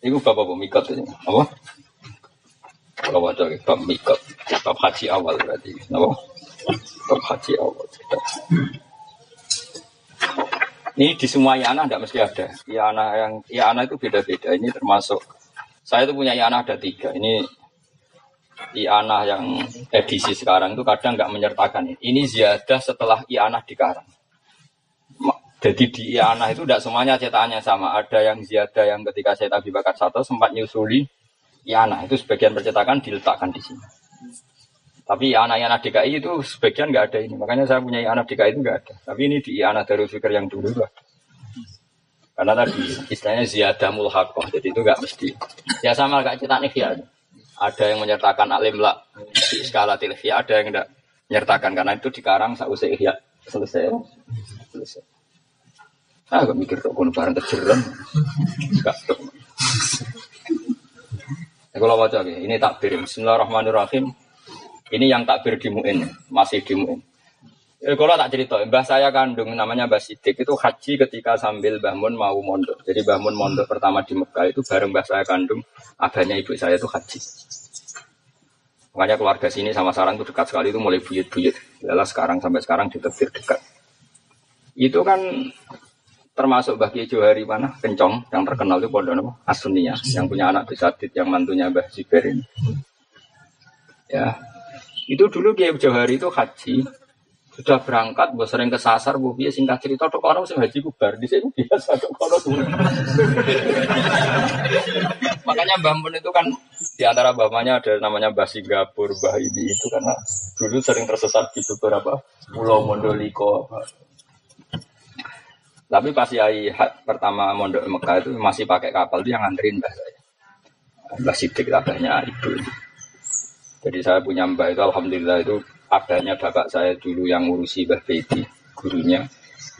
Iku bapak bapak mikot ini. Apa? Kalau baca bab mikot, bab haji awal berarti. Apa? Bab haji awal. Ini di semua yana tidak mesti ada. Yana yang yana itu beda-beda. Ini termasuk saya itu punya yana ada tiga. Ini Iana yang edisi sekarang itu kadang nggak menyertakan ini. Ini ziyadah setelah Iana dikarang. Jadi di Iana itu tidak semuanya cetakannya sama. Ada yang ziyadah yang ketika saya Abi Bakar satu sempat nyusuli Iana itu sebagian percetakan diletakkan di sini. Tapi Iana Iana DKI itu sebagian nggak ada ini. Makanya saya punya Iana DKI itu nggak ada. Tapi ini di Iana Darul Fikir yang dulu itu. Karena tadi istilahnya ziyadah mulhakoh, jadi itu nggak mesti. Ya sama kayak cetak nih ya. Ada yang menyertakan alim lah di skala tilfiyah, ada yang tidak menyertakan karena itu dikarang sausai ihya selesai. Selesai. Ah, gak mikir kok kono bareng kejeran. Gak Ya, kalau baca ini takbir. Bismillahirrahmanirrahim. Ini yang takbir di Mu'in, masih di Mu'in. Eh, kalau tak cerita, mbah saya kandung namanya Mbah Sidik itu haji ketika sambil Mbah Mun mau mondok. Jadi Mbah Mun mondok pertama di Mekah itu bareng mbah saya kandung, adanya ibu saya itu haji. Makanya keluarga sini sama sarang itu dekat sekali itu mulai buyut-buyut. Yalah sekarang sampai sekarang ditebir dekat. Itu kan termasuk bagi Johari mana? Kencong yang terkenal itu pondok apa? Asunia yang punya anak Bisadit yang mantunya Mbah Ziber ini. Ya, itu dulu Kiai Johari itu haji. Sudah berangkat, gue sering kesasar, gue biasa singkat cerita, tuh orang sih haji kubar, di sini biasa tuh Makanya Mbah itu kan di antara bapaknya ada namanya Mbah Singapura, Mbah ini itu karena dulu sering tersesat di beberapa pulau Mondoliko. Tapi pas Yai pertama mondok Mekah itu masih pakai kapal itu yang nganterin Mbah saya. Mbah Sidik abahnya ibu. Jadi saya punya Mbah itu Alhamdulillah itu adanya bapak saya dulu yang ngurusi Mbah Bedi, gurunya.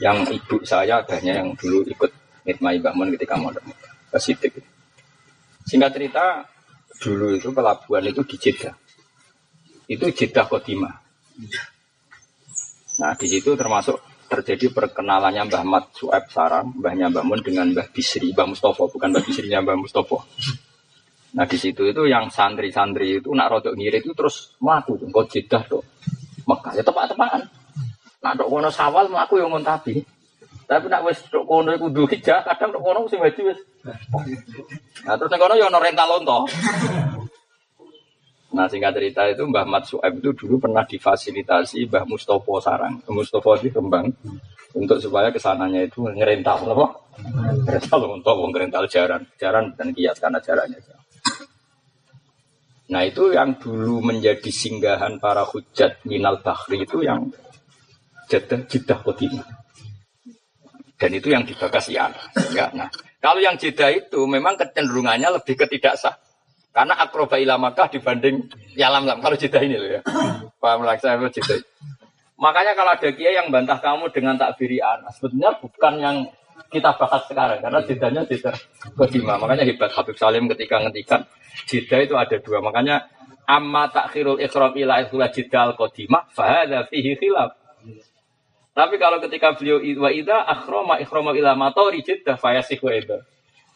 Yang ibu saya adanya yang dulu ikut Nitmai Mbah Mun ketika mondok Mbah Sidik. Singkat cerita, dulu itu pelabuhan itu di Jeddah. Itu Jeddah Kodima. Nah, di situ termasuk terjadi perkenalannya Mbah Mat Sueb Sarang, Mbahnya Mbah Mun dengan Mbah Bisri, Mbah Mustofa, bukan Mbah Bisrinya Mbah Mustofa. Nah di situ itu yang santri-santri itu nak rodok ngiri itu terus melaku tuh, kau Jeddah tuh, Mekah ya tepat-tepatan. Nak dok kono sawal melaku yang ngontabi. Tapi nak wes dok kono duwe kadang dok kono haji wis. Nah terus kono yo ono rental lonto. Nah singkat cerita itu Mbah Mat Sueb itu dulu pernah difasilitasi Mbah Mustopo Sarang. Mustopo di Kembang untuk supaya ke sananya itu ngerental apa? Ngerental untuk ngerental jaran, jaran dan kias karena jarannya. Nah itu yang dulu menjadi singgahan para hujat minal bahri itu yang jedah jedah kodimah. Dan itu yang dibagas ya. Nah, kalau yang jeda itu memang kecenderungannya lebih ketidaksah. Karena akroba Makkah dibanding yalam lam. Kalau jeda ini loh ya. Paham lagi saya jeda. Makanya kalau ada kiai yang bantah kamu dengan takbiri anas, sebetulnya bukan yang kita bahas sekarang karena jedanya jeda kedima. Makanya hebat Habib Salim ketika ngetikan jeda itu ada dua. Makanya amma takhirul ikhram ila ikhla jidal kodima fahada fihi khilaf. Tapi kalau ketika beliau wa ida akhroma ikhrama ila matori fayasih wa ida.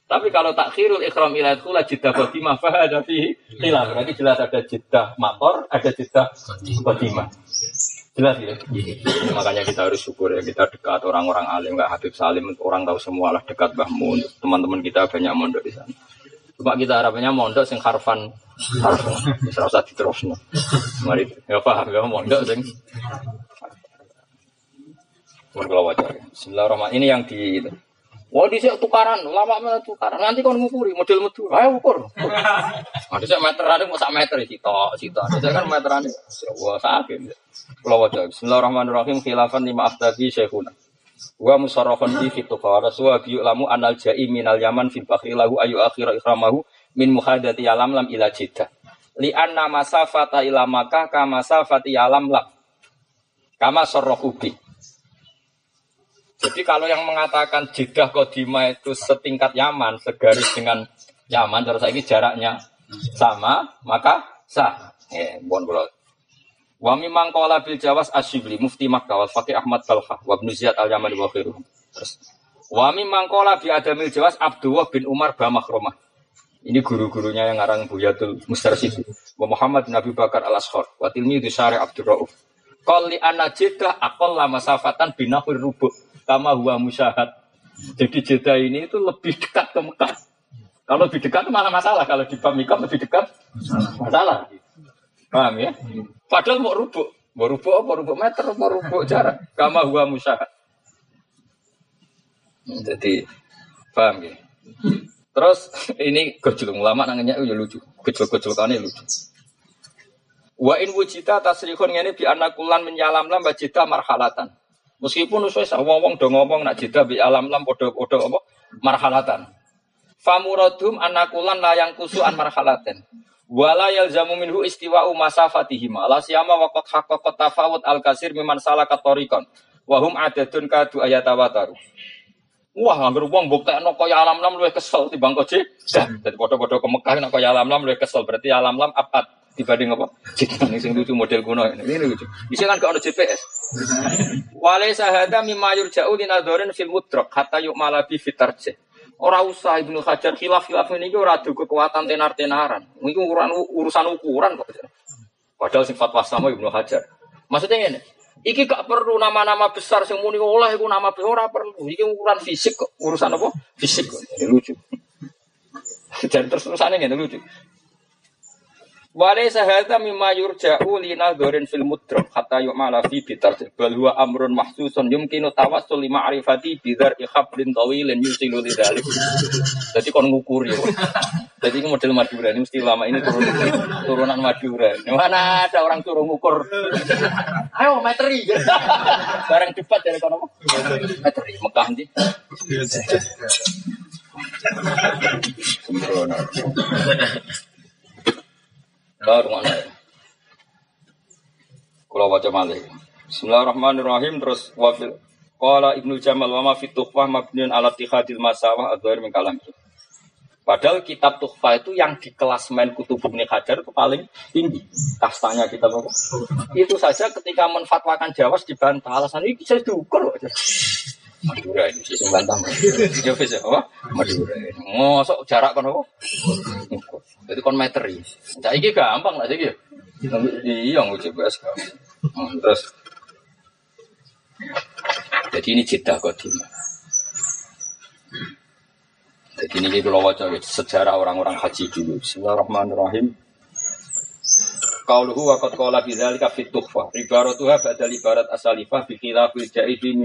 Tapi kalau takhirul ikhram ila ikhla jiddah kodima fahada fihi khilaf. Berarti jelas ada jiddah mator, ada jiddah kodima. Jelas ya. Makanya kita harus syukur ya kita dekat orang-orang alim nggak Habib Salim orang tahu semua lah dekat Bahmu teman-teman kita banyak mondok di sana. Cuma kita harapannya mondok sing harfan harfan bisa usah diterusno. Mari ya paham ya mondok sing wajar. Bismillahirrahmanirrahim. Ini yang di Wah di tukaran, lama mana tukaran. Nanti kau ngukuri model metu, ayo ukur. Ada sih meteran, mau sak meter sih toh. Ada kan meteran, wah sakit. Kalau wajah. Bismillahirrahmanirrahim. Khilafan lima afdadi syekhuna. Wa musarrafan di fitu fawara suwa biyu lamu anal jai minal yaman fil lahu ayu akhira ikramahu min muhadati alam lam ila jiddah. Li anna masafata ila maka kama masafati alam lam. Kama sorrohubi. Jadi kalau yang mengatakan Jeddah Kodima itu setingkat Yaman, segaris dengan Yaman, terus ini jaraknya sama, maka sah. Eh, bon bolot. Wa mimang qala bil Jawas Asyibli mufti Makkah wal Ahmad Balkha wa Ibnu Ziyad al Yamani wa khairuhum. Terus wa mimang qala bi Adamil Jawas Abdullah bin Umar ba Makhrumah. Ini guru-gurunya yang ngarang Buyatul Mustarsyid. Wa Muhammad bin Abi Bakar al-Ashar. Wa tilmi Syari Abdul Rauf. Qali ana jeda akol lama safatan binahwir rubuk. Kama huwa musyahad. Jadi jeda ini itu lebih dekat ke Mekah. Kalau lebih dekat malah masalah. Kalau di Bamikam lebih dekat masalah. Paham ya? Padahal mau rubuk. Mau rubuk apa? Rubuk meter, mau rubuk jarak. Kama huwa musyahad. Jadi, paham ya? Terus ini gojol ulama nangnya ya lucu. Gojol-gojol kane lucu. Wa in wujita tasrihun ngene bi anakulan menyalam lam wajita marhalatan. Meskipun wis wong-wong do ngomong nak jeda bi alam lam padha-padha apa marhalatan. Famuradum anakulan layang kusu an marhalaten. Wala yalzamu minhu istiwa'u masafatihima. La siyama waqat haqqaqat tafawut al-kasir miman salaka tariqan. Wa hum adadun kadu ayatawataru. Wah, anggar wong mbuktekno kaya alam-lam luwih kesel timbang koje. Dadi padha-padha ke Mekah nek kaya alam-lam luwih kesel. Berarti alam-lam abad dibanding apa? Nih sing lucu model kuno ini. Ini lucu. Sini kan ada GPS. Wale sahada mimma yurja'u linadzorin fil mudrak hatta yu'mala bi fitarje. Ora usah Ibnu Hajar khilaf-khilaf ini ora adu kekuatan tenar-tenaran. Ini urusan urusan ukuran kok. Padahal sing fatwa sama Ibnu Hajar. Maksudnya ini, Iki gak perlu nama-nama besar sing muni oleh iku nama besar ora perlu. Iki ukuran fisik kok, urusan apa? Fisik kok. Ini lucu. Dan terus terusannya ngene lucu. Wale sahada mimma yurja'u lina dorin fil mudrak hatta yu'mala fi bitar bal huwa amrun mahsusun yumkinu tawassul li ma'rifati bidar ikhablin tawilin yusilu lidzalik. Jadi kon ngukuri. Jadi ini model Madura ini mesti lama ini turun, turunan Madura. Mana ada orang turun ngukur? Ayo metri. Barang cepat dari kono. Metri Mekah nanti. Sembrono. Lah rumah baca malih. Bismillahirrahmanirrahim terus wafil Qala Ibnu Jamal wa ma fi tuhfah mabniun ala tihadil masawah adzair min kalam. Padahal kitab tuhfah itu yang di kelas main kutub Ibnu Hajar itu paling tinggi. Kastanya kitab apa? Itu saja ketika menfatwakan Jawas dibantah alasan ini bisa diukur. Madura ini sih bantah. Ya bisa apa? Madura. Ngosok jarak kan apa? Jadi kon meteri. Nah, iki gampang lah iki. Iya nguji bahas Terus jadi ini jeda kodim. Jadi ini kalau wajah sejarah orang-orang haji dulu. Bismillahirrahmanirrahim. Qauluhu wa qad qala fi dzalika fi tuhfa. Ibaratuha ba'da ibarat asalifah bi khilafil ja'idi.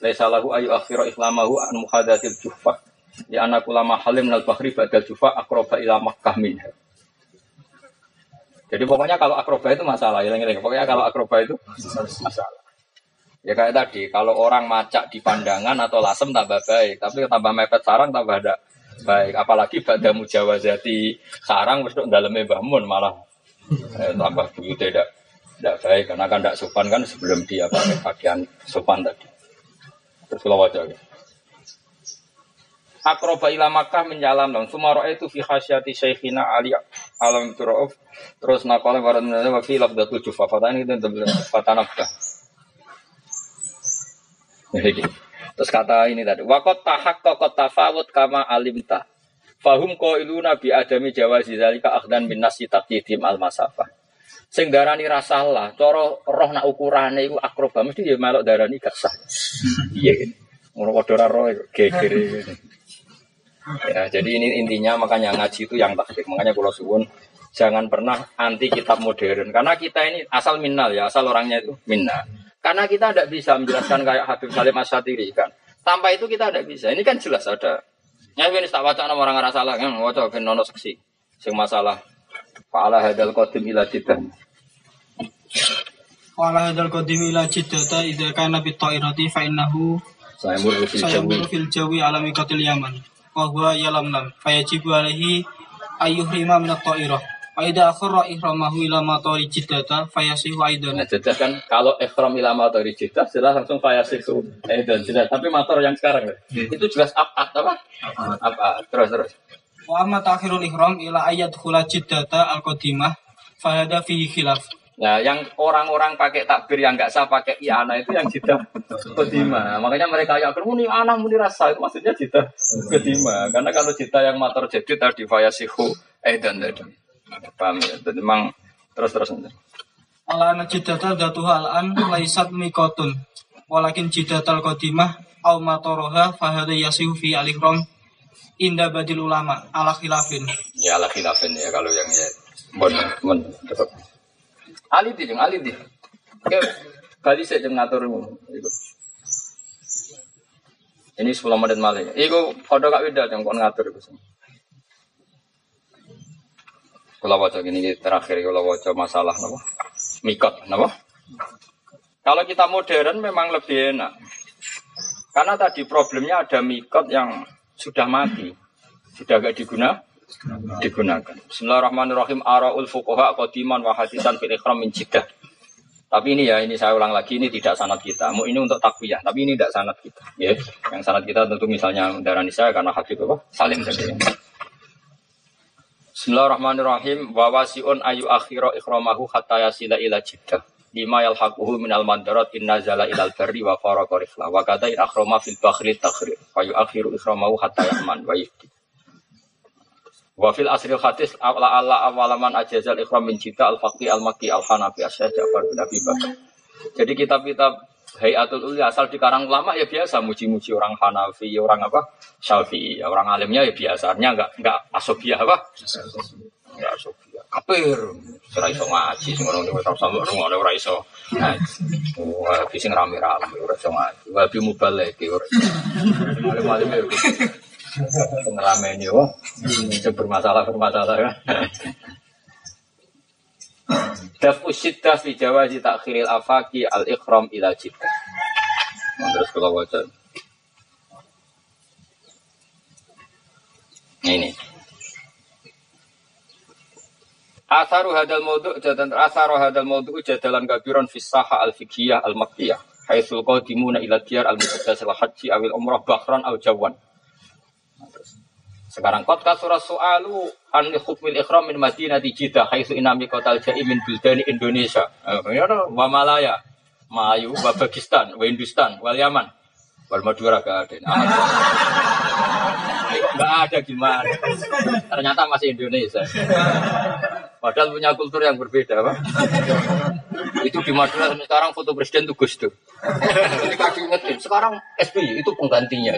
Laisa lahu ayu akhira ikhlamahu an muhadatil juhfa. Ya anak ulama halim nal bahri badal jufa akroba ila Makkah minha. Jadi pokoknya kalau akroba itu masalah, ya, pokoknya kalau akroba itu masalah. Ya kayak tadi, kalau orang macak di pandangan atau lasem tambah baik, tapi tambah mepet sarang tambah ada baik. Apalagi pada mujawazati sarang wis dalamnya bangun malah eh, tambah buyut tidak tidak baik karena kan tidak sopan kan sebelum dia pakai pakaian sopan tadi. Terus kalau wajah. Akroba ila Makkah menjalan dong. Sumaro itu fi khasyati syekhina Ali alam turuf. Terus nakale waran wa fi lafdatul jufa. Fatani itu fatanabda. Terus kata ini tadi, wakot tahak kokot tafawut kama alimta. Fahum ko ilu nabi adami jawa zalika akhdan min nasi al masafah. Sing darani rasalah, coro roh nak ukurane iku akroba mesti ya melok darani gak sah. Iya gitu. Ngono padha roh geger. Ya, jadi ini intinya makanya ngaji itu yang takdir. Makanya kalau suwun jangan pernah anti kitab modern karena kita ini asal minnal ya, asal orangnya itu minna. Karena kita tidak bisa menjelaskan kayak Habib Salim Asyatiri kan. Tanpa itu kita tidak bisa. Ini kan jelas ada. Ya ini tak baca nama orang ngerasa salah kan, waca ben nono seksi. Sing masalah Fa'ala hadal qadim ila jidah. Fa'ala hadal qadim ila jidah idza kana bi ta'irati fa innahu sayamur fil jawi. alami qatil yaman. Wa huwa yalamlam fayajibu alaihi ayyuhrima min at-ta'irah wa idza akhara ihramahu ila matari jiddata fayasihu aidan. Nah jadi kan kalau ihram ila matari jiddah jelas langsung fayasihu aidan. Jelas. Tapi motor yang sekarang hmm. itu jelas apa? Apa? Apa? Terus terus wa amma ta'khirul ihram ila ayat khula jiddata al-qadimah fahada fihi khilaf Nah, yang orang-orang pakai takbir yang nggak sah pakai iana itu yang jidah kedima. Makanya mereka yang muni anak muni rasa itu maksudnya jidah kedima. Karena kalau jidah yang mater jadi tadi fayasihu eh dan tadi. Paham ya? Jadi memang terus terus nanti. Ala najidata datuha al-an laisat mikotun walakin jidatal qadimah au matoroha fahada yasihu fi alikrom inda badil ulama ala khilafin. Ya ala khilafin ya kalau yang ya. Bon bon tetap. Ali di ali di. Oke kali saya jeng ngatur ini sepuluh menit malah iku kode kak wida yang kon ngatur itu kalau wajah gini terakhir kalau wajah masalah nopo mikot, kenapa? Kalau kita modern memang lebih enak. Karena tadi problemnya ada mikot yang sudah mati, sudah gak diguna, digunakan. Bismillahirrahmanirrahim. Araul fuqaha qadiman wa hadisan fil ikhram min jidah. Tapi ini ya, ini saya ulang lagi, ini tidak sanat kita. Mau ini untuk takwiyah, tapi ini tidak sanat kita. Ya, yang sanat kita tentu misalnya darah nisa karena Habib apa? Salim tadi. Bismillahirrahmanirrahim. Wa wasi'un ayu akhira ikhramahu hatta yasila ila jiddah. Lima yalhaquhu minal mandarat inna zala ilal barri wa fara qarifla. Wa kata in akhrama fil bakhri takhri. Wa yu akhiru ikhramahu hatta yahman wa yifti. Wa fil asri khatis ala ala awalaman ajazal ikhram min jiddah al-faqi al-maki al-hanafi asyad Ja'far bin Abi Bakar. Jadi kitab-kitab Hayatul Uli asal di karang ulama ya biasa muji-muji orang Hanafi, orang apa? Syafi'i. Orang alimnya ya biasanya enggak enggak asobiah apa? Enggak asobiah. Kapir, ora iso ngaji sing ngono wis sama ngono ora iso. Wah, sing rame-rame ora iso ngaji. Wabi mubalek ora. Alim-alim ya. Pengalaman yo, bermasalah-bermasalah kan. Daf usiddah fi jawazi takhiril afaki al ikhram ila jiddah. Terus kalau baca. Ini. Asaru hadal maudu' jadalan asaru hadal maudu' jadalan kabiran fi saha al fiqhiyah al makkiyah. Haitsul qadimuna ila diyar al muqaddas al haji awil umrah bahran al jawan. Sekarang kot kasura soalu an hukmil ikhram min Madinah Jeddah haitsu inami kotal jai min buldani Indonesia. Ya wa Malaya, Mayu, wa Pakistan, wa Hindustan, wal Yaman. Wal Madura gak ada. Enggak ada gimana. Ternyata masih Indonesia. Padahal punya kultur yang berbeda, Pak. itu di Madura sekarang foto presiden itu Gus Dur. Jadi kasih ingetin, sekarang SBY itu penggantinya.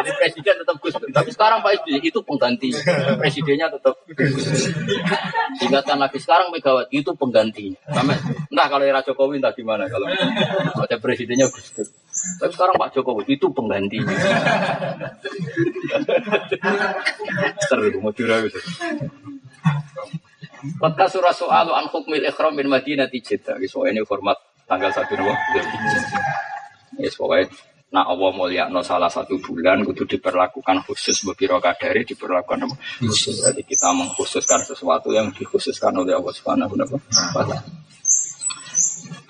Jadi presiden tetap Gus tapi sekarang Pak SBY itu pengganti. Presidennya tetap Gus Ingatkan lagi sekarang Megawati itu penggantinya. Entah kalau era Jokowi entah gimana kalau ada presidennya Gus. Tapi sekarang Pak Jokowi itu penggantinya. Seru Madura itu. Kota surah soal an hukmil ikhram bin Madinah Jeddah. So ini hormat tanggal satu dua. Ya pokoknya nak Allah mulia no salah satu bulan itu diperlakukan khusus beberapa kadari diperlakukan khusus. Jadi kita mengkhususkan sesuatu yang dikhususkan oleh Allah Subhanahu wa taala.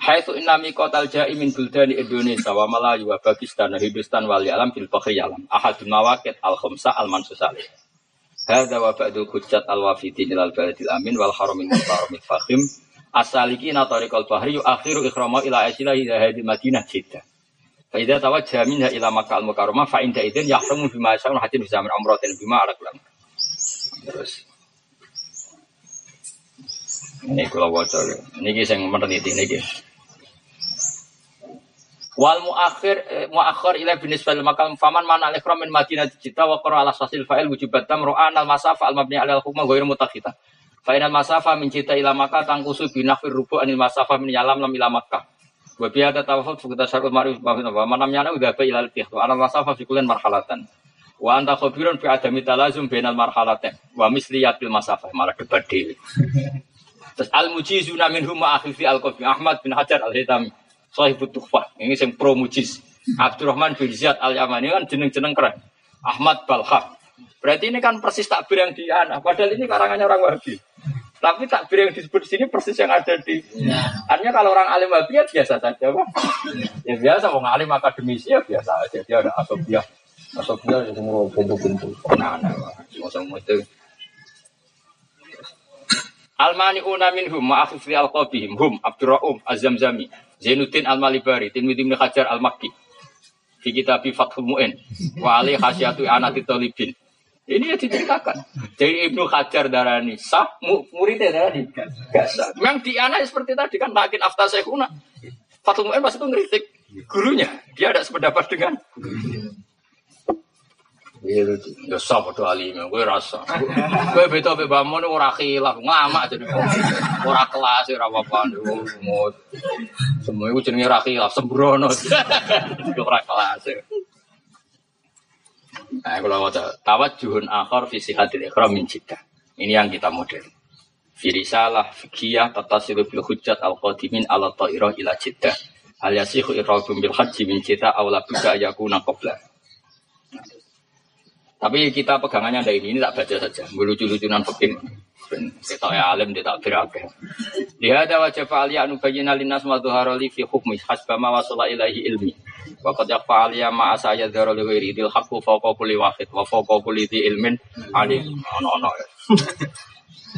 Haitsu inna miqatal ja'i min buldani Indonesia wa Malayu wa Pakistan wa Hindustan wal alam bil alam. Ahadun mawaqit al khamsa al mansus Hadza wa ba'du hujjat al-wafidin ilal baladil amin wal haramil muhtaramil fakhim asaliki na tariqal bahri akhiru ikhrama ila asila ila hadil madinah jiddah. Fa idza tawajjaha minha ila Makkah al-Mukarramah fa inda idzin yahramu bima yasha'u hatin bisa min umratin bima ala kulam. Terus ini kula waca niki sing meneliti niki. Wal muakhir eh, muakhir ila binis fil makam faman mana al ikram min madinah cita wa qara ala sasil fa'il wujubat tamru an al masafa al mabni ala al hukma ghairu mutakhita. Fa inal masafa min cita ila makkah tangkusu bi nafir rubu anil masafa min yalam lam ila makkah. Wa bi hada tawafut fi tasarruf ma'ruf wa man lam yana udah ila al tihtu al masafa fi kullin marhalatan. Wa anta khabirun fi adami talazum bainal marhalatain wa misliyatil masafa malah kebadil. Terus al mujizuna minhum ma'akhifi al qafi Ahmad bin Hajar al Hitami. Sahibut Tuhfah. Ini yang pro mujiz. Abdurrahman bin Ziyad al-Yamani kan jeneng-jeneng keren. Ahmad Balha. Berarti ini kan persis takbir yang di anak. Padahal ini karangannya orang Wahabi. Tapi takbir yang disebut di sini persis yang ada di. Artinya kalau orang alim Wahabi ya biasa saja, Pak. Ya biasa, mau alim akademisi ya biasa aja. Dia ada asobiah. Asobiah yang semua bentuk-bentuk. Nah, nah, nah. Semua itu Almani una minhum ma'afif li alqabihim hum Abdurra'um Az-Zamzami Zainuddin Al-Malibari Tirmidzi bin Hajar Al-Makki. Di kitab Fathul Mu'in. Wa ali khasyatu anati talibin. Ini ya diceritakan. Jadi Ibnu Hajar darani sah muridnya darani. Gak sah. Memang di anak seperti tadi kan makin afta sekuna Fathul Mu'in pas itu ngeritik gurunya. Dia ada sependapat dengan Iya. Ya sapa to alim, kowe rasa. Kowe beda mbek bamun ora khilaf, ngamak jadi ora kelas ora apa-apa. Semua itu jenenge ora khilaf, sembrono. Ora kelas. Nah, kalau wajah tawat juhun akhor visi hadir min jiddah. Ini yang kita model. Firisalah fikiyah tatasilu bil hujjat al qadimin ala ta'irah ila jiddah. Hal yasihu irrabum bil haji min jiddah awla buka yakuna. Tapi kita pegangannya dari ini, ini tak baca saja. Lucu-lucunan fikih. Kita ya alim dia tak berakeh. Ada wajah fa'aliyah anubayyina linnas wa dhuharali fi hukmi hasba ma wasala ilahi ilmi. Wa qad yakfa aliyah ma asaya dhara li ghairi idil wahid wa fawqa kulli di ilmin alim. Ono-ono ya.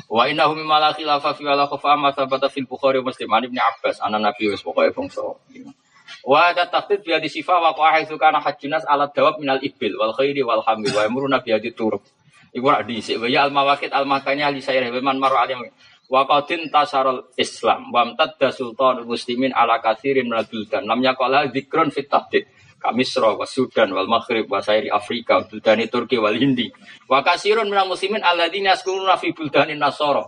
Wa innahu mimma la khilafa fi wala khafa ma thabata fil Bukhari Muslim an Ibnu Abbas ana Nabi wis pokoke bangsa. Wa ada tahdid bi hadis sifa wa haitsu kana hajjunas ala dawab minal ibil wal khairi wal hamil wa yamruna bi hadis turuk. Iku rak dhisik wa ya al mawaqit al makanya li sayr wa man maru alim wa qadin tasarul islam wa amtadda sultanul muslimin ala katsirin minal buldan lam yaqala dzikrun fit tahdid Kamisra wa Sudan wal Maghrib wa Sairi Afrika buldani Turki wal Hindi wa kasirun minal muslimin alladzina yaskununa fi buldanin Nasara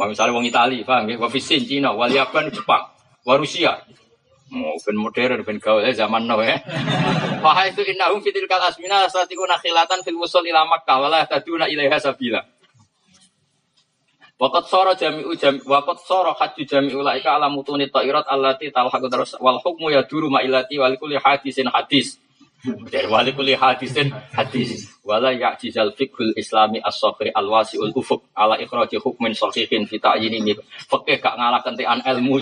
Wah misalnya wong Itali, paham ya? Wa Fisin, Cina, wal Yaban, Jepang, wa Rusia. Mau ben modern ben gaul zaman now ya. Fa itu innahum fitil kal asmina satikuna khilatan fil wusul ila Makkah wala taduna ilaiha sabila. Waqat sara jami'u jami waqat sara hajju jami'u laika ala mutuni ta'irat allati talhaqu terus wal hukmu yaduru ma ilati wal kulli hadisin hadis. Dari kulli hadisin hadis. Wala ya'jizal fiqhul islami as-sakhri al-wasi'ul ufuq ala ikhraji hukmin sahihin fi ta'yini mi. Fikih gak ngalah kentekan ilmu.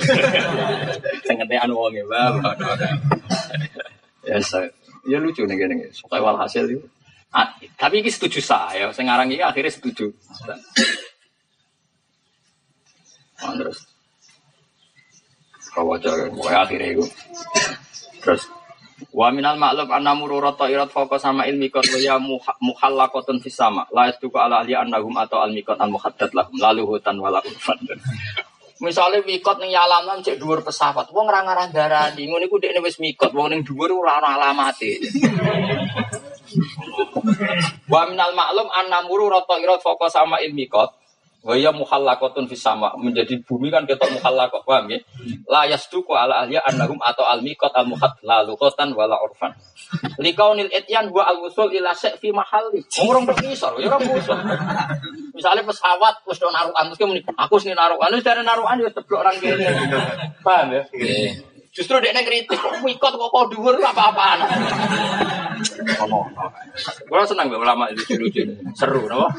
Sing kentekan wong e, Ya, ya lucu nih gini. Supaya walhasil itu. Ah, tapi ini setuju saya. Sekarang ini akhirnya setuju. Terus. Kau wajar, akhirnya itu. Terus Wa minal ma'lum anna mururata irat fawqa sama ilmi kot wa ya muhallaqatun fis sama. La yastuku ala ahli annahum atau al mikot al muhaddad lahum lalu hutan wala urfan. Misalnya mikot ning yalaman cek dhuwur pesawat, wong ora ngarah darani, ngono iku dekne wis mikot, wong ning dhuwur ora ana alamate. Wa minal ma'lum anna mururata irat fawqa sama ilmi kot Waya muhallakotun fis sama menjadi bumi kan ketok muhallakot paham ya? La yasduku ala ahliya annahum atau al miqat al muhad la luqatan wala urfan. Likaunil etyan wa al wusul ila fi mahalli. Umurung berkisar ya ora musuh. Misalnya pesawat wis do narukan terus muni aku sini narukan wis dari narukan wis teblok orang kene. Paham ya? Justru dia kritik kok mikot kok kok dhuwur apa-apaan. Ngomong. Gua senang ulama itu lucu. Seru napa?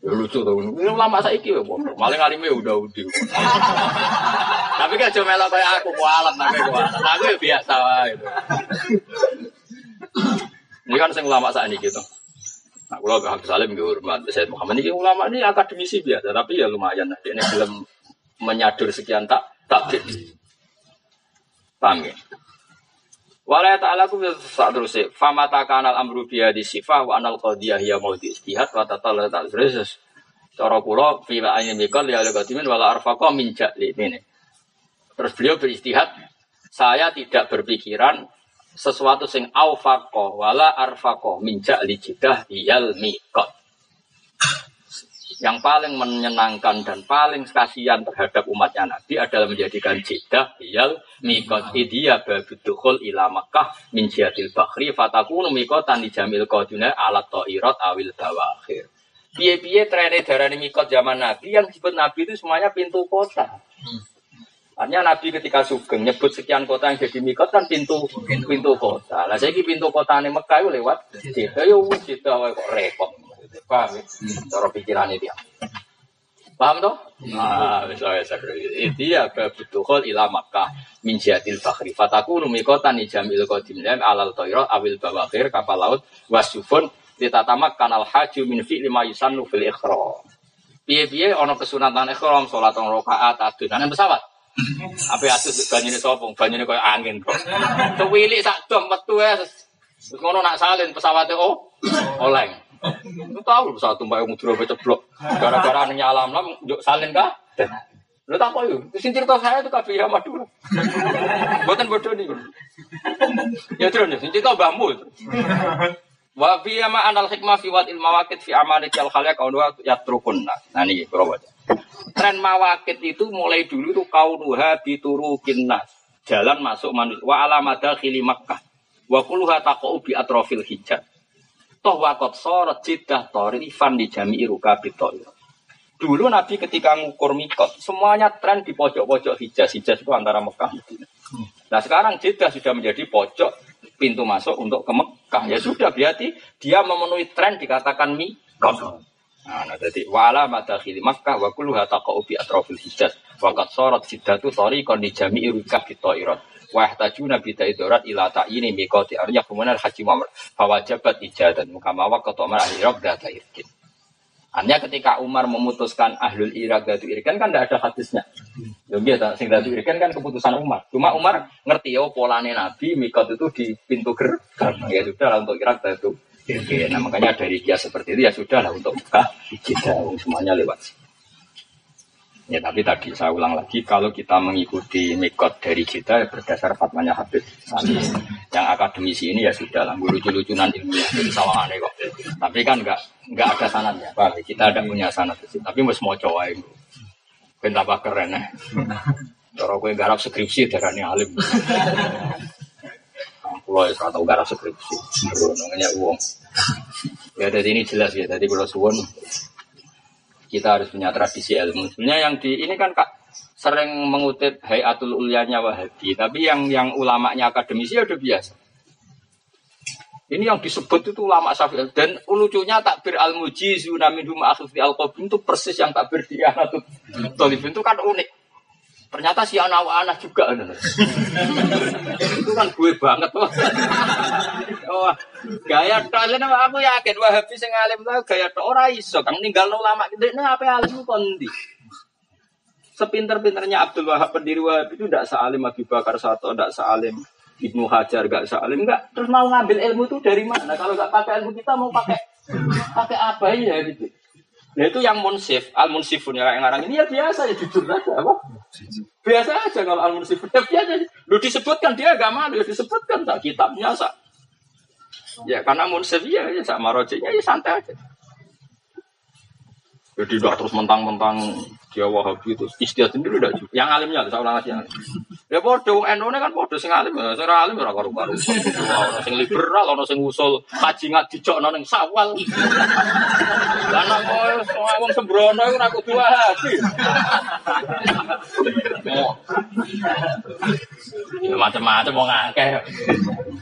Ya lucu tuh. Ini lama saya iki ya, maling alime udah udah. Tapi kan cuma melok kayak aku kualat tapi kualat. Aku ya biasa lah. Ini kan saya ulama saat ini gitu. Nah, kalau Habib Salim gue hormat, saya Muhammad ini ulama ini akademisi biasa, tapi ya lumayan. Nah, ini belum menyadur sekian tak tak Paham ya? Walaya ta'ala ku saat terus fama takanal amru biya di sifah wa anal qadiyah ya mau di istihad wa tatala ta'ala terus. Cara kula fi ayin mikal ya ala qadimin wala arfaqa min ja'li. Ini. Terus beliau beristihad saya tidak berpikiran sesuatu sing aufaqo wala arfaqo min ja'li jidah yal mikot yang paling menyenangkan dan paling kasihan terhadap umatnya Nabi adalah menjadikan jidah hiyal mikot idia babudukhul ila Makkah min jihadil bakhri fatakunu mikotan di jamil koduna alat to'irot awil bawakhir. Biye-biye trennya darah mikot zaman Nabi yang disebut Nabi itu semuanya pintu kota. Artinya Nabi ketika sugeng nyebut sekian kota yang jadi mikot kan pintu pintu kota. Lah saya pintu kota ini Mekah lewat Jeddah ya Jeddah kok repot. Paham ya? Cara pikirannya dia. Paham toh? Nah, misalnya itu ya kebutuhan ila Makkah min jihadil fakhri. Fataku rumikotan ijamil qadim lam alal toiro awil bawakir kapal laut wasufun ditatamak kanal haji min fi lima yusannu fil ikhra. Piye-piye ana kesunatan ikhram salat rong rakaat adunan pesawat. Apa atus banyune sapa? Banyune koyo angin kok. Tuwilik sak dom metu. Terus ngono nak salin pesawate oh oleng. Lu tahu pesawat tumpah mudura ceblok. Gara-gara nyalam lam yuk salin kah? Lu tak apa yuk? Sing cerita saya itu kabeh ya Madura. Mboten bodoh niku. Ya terus sing cerita mbahmu. Wa fi ma anal hikmah fi wat ilma waqit fi amalik al khalaq kau dua yatrukun. Nah niki kula baca. Tren mawakit itu mulai dulu tuh kaunuha biturukin nas. Jalan masuk manusia. Wa alamada khili Makkah. Wa kulluha taqau bi atrofil hijab. Toh wakot sorot jidah torifan di jami iruka bitoiro. Dulu Nabi ketika ngukur mikot, semuanya tren di pojok-pojok hijaz. Hijaz itu antara Mekah Nah sekarang Jeddah sudah menjadi pojok pintu masuk untuk ke Mekah. Ya sudah berarti dia memenuhi tren dikatakan mikot. Nah, nah jadi wala madakhili Makkah wa kulluha taqa'u bi atrafil hijaz. Waqad sarat jiddatu tariqan di jami'i rukab bitoirot. Wa yahtajuna bi taidorat ila ta'ini miqati arya kemudian haji Muhammad. Fawajabat ijadan mukamawa ketomar ahli Irak data irkin. Hanya ketika Umar memutuskan ahlul Irak datu irikan kan tidak ada hadisnya. Ya biasa, sing datu irikan kan keputusan Umar. Cuma Umar ngerti ya polane Nabi mikot itu di pintu gerbang. Ya sudah untuk Irak datu irikan. Nah makanya dari dia seperti itu ya sudah lah untuk buka kita semuanya lewat. Ya tapi tadi saya ulang lagi kalau kita mengikuti mikot dari kita ya berdasar fatwanya Habib Sani yang akademisi ini ya sudah lah lucu-lucunan ilmiah salah aneh kok. Tapi kan nggak nggak ada sanatnya, Pak. Kita ada punya sanat sih. Tapi mau coba itu. Pentapa keren ya. Cara gue garap skripsi darahnya alim. Kalau ya tahu garap skripsi, namanya uang. Ya dari ini jelas ya. Tadi kalau suwon kita harus punya tradisi ilmu. Sebenarnya yang di ini kan kak sering mengutip Hayatul Ulyanya Wahabi, tapi yang yang ulamanya akademisi ya udah biasa. Ini yang disebut itu ulama Syafi'i dan lucunya takbir al mujizu namin huma akhfi al itu persis yang takbir di Anatul Tolibin itu kan unik. Ternyata si anak-anak juga. itu kan gue banget. oh, gaya kalian aku yakin Wahabi sing alim lah gaya tok ora iso kang ninggal ulama ini apa alim kondi. Sepinter-pinternya Abdul Wahab pendiri Wahab itu tidak sealim Abu Bakar Sato, tidak sealim Ibnu Hajar, gak sealim, enggak. Terus mau ngambil ilmu itu dari mana? Kalau nggak pakai ilmu kita mau pakai pakai apa ya gitu. Nah itu yang munsif, al munsifun yang ngarang ini ya biasa ya jujur saja apa? Biasa aja kalau al munsifun ya biasa. Lu disebutkan dia agak malu, ya disebutkan tak kitabnya sak. Ya karena munsif ya, ya sama rojeknya ya santai aja. Jadi udah terus mentang-mentang dia wahabi itu istiadat sendiri udah Yang alimnya saya ulang lagi. Ya bodoh, eno kan bodoh sing alim, ya sing alim ora karu-karu. Ono sing liberal, ono sing usul kaji nggak dijokno ning sawal. Lah nek kowe wong sembrono iku ora kudu. Ya macam-macam wong akeh.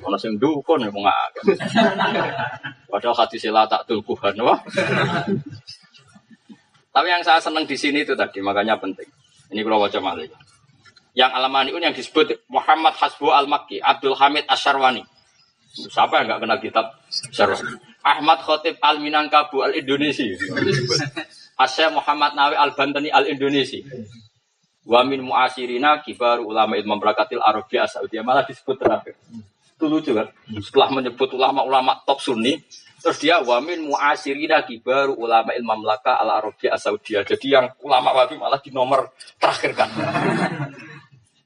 Ono sing dukun ya wong akeh. Padahal hati sila tak tulkuhan wah. Tapi yang saya senang di sini itu tadi, makanya penting. Ini kalau wajah malik. Yang Alamaniun yang disebut Muhammad Hasbu Al-Makki, Abdul Hamid Asyarwani. Siapa yang nggak kenal kitab Asyarwani? Ahmad Khotib Al-Minangkabu Al-Indonesi. Asya Muhammad Nawi Al-Bantani Al-Indonesi. Wa min muasirina kibar ulama ilmu berakatil Arabia Saudi malah disebut terakhir. Itu lucu kan? Setelah menyebut ulama-ulama top sunni, terus dia wamin muasirina kibar ulama ilmu melaka al Arabia Saudi. Jadi yang ulama wabi malah di nomor terakhir kan.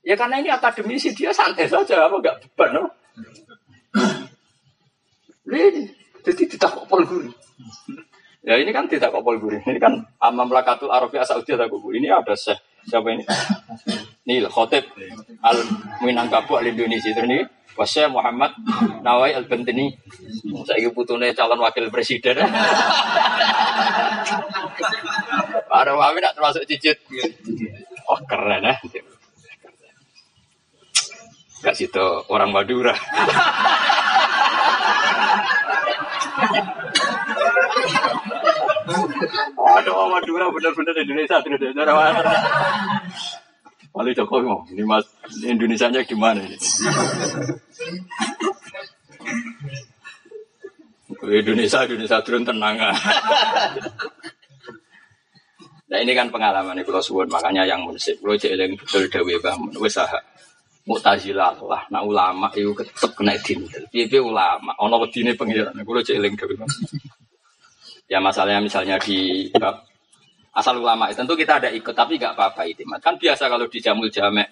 Ya karena ini akademisi dia santai saja, apa enggak beban, no? Ini jadi tidak kopol guri. Ya ini kan tidak kopol guri. Ini kan Amam Lakatul Arabia Saudi ada guru. Ini ada Syekh siapa ini? Nil Khotib Al Minangkabau Al Indonesia. Ini Wasya Muhammad Nawai Al Bentini. Saya putune calon wakil presiden. Para wami nak termasuk cicit. Oh keren ya Gak situ orang Madura. Aduh, Madura benar-benar Indonesia terus Wali Jokowi mau ini mas Indonesia nya gimana ini? Indonesia Indonesia turun tenang. Nah ini kan pengalaman ini kalau suwun. Makanya yang munsip kalau jeeling betul dewi bangun wes sah Mu'tazilah lah, nah ulama itu tetep kena dintel. Piye ulama, ono wedine pengiran. Kulo jeeling dewi Ya masalahnya misalnya di asal ulama tentu kita ada ikut tapi nggak apa-apa itu. Kan biasa kalau di jamul jamek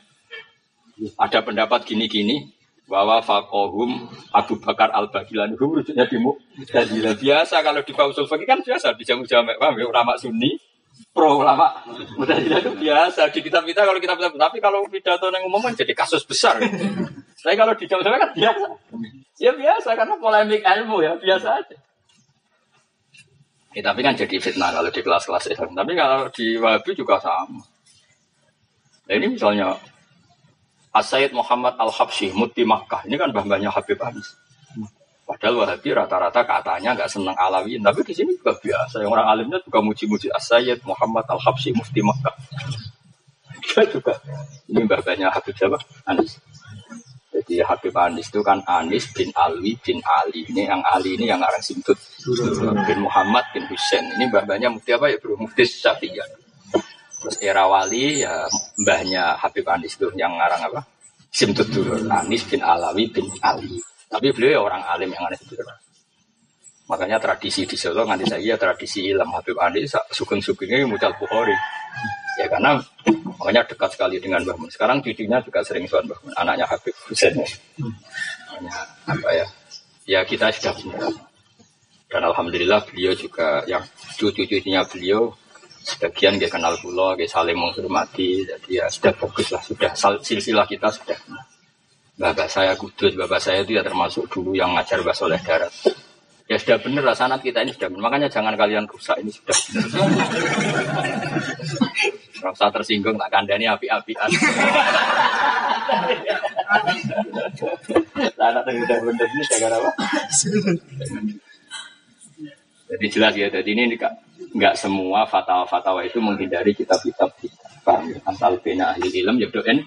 ada pendapat gini-gini bahwa fakohum Abu Bakar al Bagilan itu rujuknya di Mu'tazilah biasa kalau di Pausul Fakih kan biasa di jamul jamek paham ya? Ulama Sunni pro ulama udah tidak itu biasa di kitab kita kalau kita tapi kalau pidato yang umum kan jadi kasus besar. Tapi kalau di jam kan biasa. Ya biasa karena polemik ilmu ya biasa aja ya, tapi kan jadi fitnah kalau di kelas-kelas Islam tapi kalau di Wahabi juga sama nah ini misalnya Asyid Muhammad Al-Habsyi Muti Makkah ini kan bambanya Habib Anis Padahal Wahabi rata-rata katanya nggak senang alawi, tapi di sini juga biasa. Yang orang alimnya juga muji-muji Asyid Muhammad Al Habsyi Mufti Makkah. Dia juga ini babanya Habib siapa? Anis. Jadi Habib Anis itu kan Anis bin Alwi bin Ali. Ini yang Ali ini yang orang simtut. Bin Muhammad bin Hussein. Ini babanya Mufti apa ya bro? Mufti Syafi'iyah. Terus era wali ya mbahnya Habib Anis itu yang ngarang apa? Simtut dulu. Anis bin Alawi bin Ali. Tapi beliau ya orang alim yang aneh itu. Makanya tradisi di Solo nanti saya tradisi ilmu Habib Andi sugeng-sugengnya mucal Bukhari. Ya karena makanya dekat sekali dengan Mbah Mun. Sekarang cucunya juga sering soal Mbah Mun, anaknya Habib Husain. Makanya apa ya? Ya kita sudah punya. Dan alhamdulillah beliau juga yang cucu-cucunya beliau sebagian dia kenal pulau, dia saling menghormati, jadi ya sudah fokus lah, sudah silsilah kita sudah. Bapak saya kudus, bapak saya itu ya termasuk dulu yang ngajar bahasa oleh darat. Ya sudah benar lah sanat kita ini sudah benar. Makanya jangan kalian rusak ini sudah benar. Rasa tersinggung tak kandani api-apian. Sanat yang sudah benar ini gara apa? Jadi jelas ya, jadi ini enggak, enggak semua fatwa-fatwa itu menghindari kitab-kitab kita. Paham ya? Asal bina ahli ilm ya doain